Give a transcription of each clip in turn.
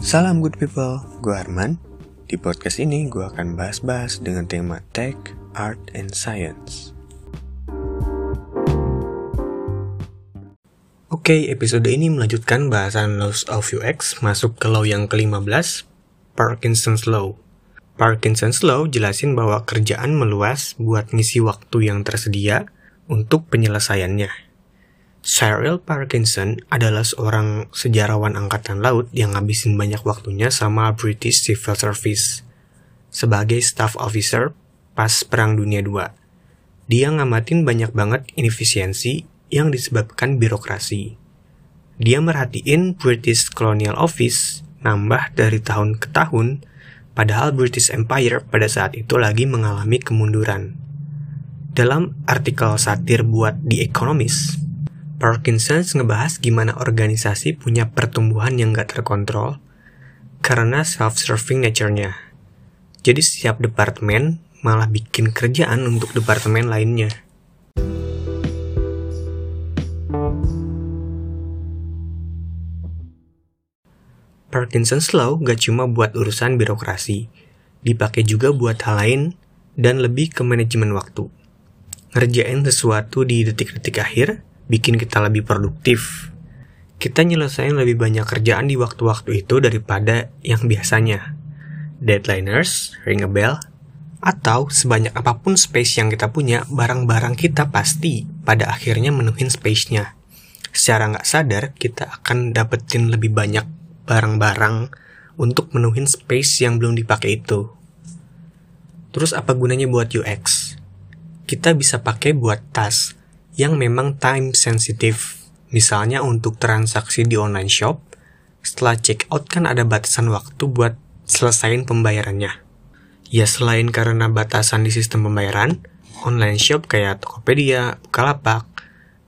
Salam good people, gue Arman. Di podcast ini gue akan bahas-bahas dengan tema tech, art, and science. Oke, okay, episode ini melanjutkan bahasan Laws of UX masuk ke law yang ke-15, Parkinson's Law. Parkinson's Law jelasin bahwa kerjaan meluas buat ngisi waktu yang tersedia untuk penyelesaiannya. Cyril Parkinson adalah seorang sejarawan angkatan laut yang ngabisin banyak waktunya sama British Civil Service sebagai staff officer pas Perang Dunia II. Dia ngamatin banyak banget inefisiensi yang disebabkan birokrasi. Dia merhatiin British Colonial Office nambah dari tahun ke tahun, padahal British Empire pada saat itu lagi mengalami kemunduran. Dalam artikel satir buat The Economist, Parkinson ngebahas gimana organisasi punya pertumbuhan yang gak terkontrol karena self-serving nature-nya. Jadi setiap departemen malah bikin kerjaan untuk departemen lainnya. Parkinson's Law gak cuma buat urusan birokrasi, dipakai juga buat hal lain dan lebih ke manajemen waktu. Ngerjain sesuatu di detik-detik akhir bikin kita lebih produktif. Kita nyelesain lebih banyak kerjaan di waktu-waktu itu daripada yang biasanya. Deadliners, ring a bell, atau sebanyak apa pun space yang kita punya, barang-barang kita pasti pada akhirnya menuhin space-nya. Secara nggak sadar, kita akan dapetin lebih banyak barang-barang untuk menuhin space yang belum dipakai itu. Terus apa gunanya buat UX? Kita bisa pakai buat task yang memang time sensitive. Misalnya untuk transaksi di online shop, setelah check out kan ada batasan waktu buat selesain pembayarannya. Ya selain karena batasan di sistem pembayaran, online shop kayak Tokopedia, Bukalapak,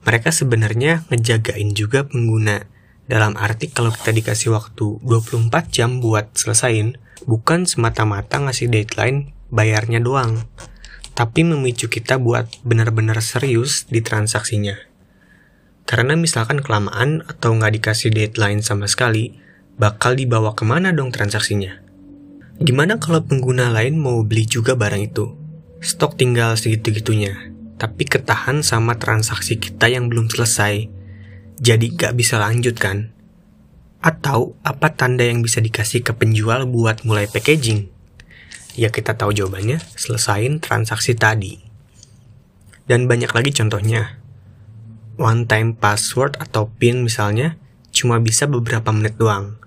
mereka sebenarnya ngejagain juga pengguna. Dalam arti kalau kita dikasih waktu 24 jam buat selesain, bukan semata-mata ngasih deadline bayarnya doang tapi memicu kita buat benar-benar serius di transaksinya. Karena misalkan kelamaan atau nggak dikasih deadline sama sekali, bakal dibawa ke mana dong transaksinya? Gimana kalau pengguna lain mau beli juga barang itu? Stok tinggal segitu-gitunya, tapi ketahan sama transaksi kita yang belum selesai, jadi nggak bisa lanjut kan? Atau apa tanda yang bisa dikasih ke penjual buat mulai packaging? Ya kita tahu jawabannya, selesain transaksi tadi. Dan banyak lagi contohnya. One time password atau PIN misalnya, cuma bisa beberapa menit doang.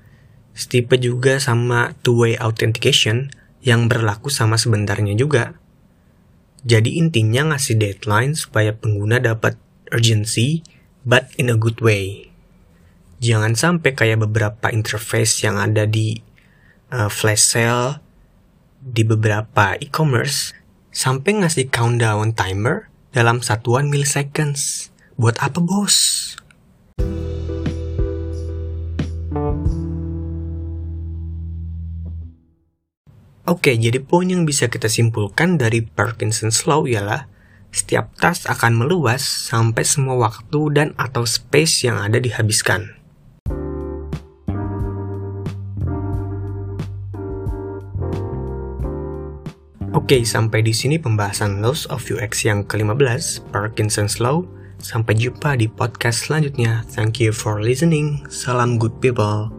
Setipe juga sama two-way authentication yang berlaku sama sebentarnya juga. Jadi intinya ngasih deadline supaya pengguna dapat urgency, but in a good way. Jangan sampai kayak beberapa interface yang ada di uh, flash sale di beberapa e-commerce sampai ngasih countdown timer dalam satuan milliseconds. Buat apa bos? Oke, jadi poin yang bisa kita simpulkan dari Parkinson's Law ialah setiap task akan meluas sampai semua waktu dan atau space yang ada dihabiskan. Oke, sampai di sini pembahasan Laws of UX yang ke-15, Parkinson's Law. Sampai jumpa di podcast selanjutnya. Thank you for listening. Salam good people.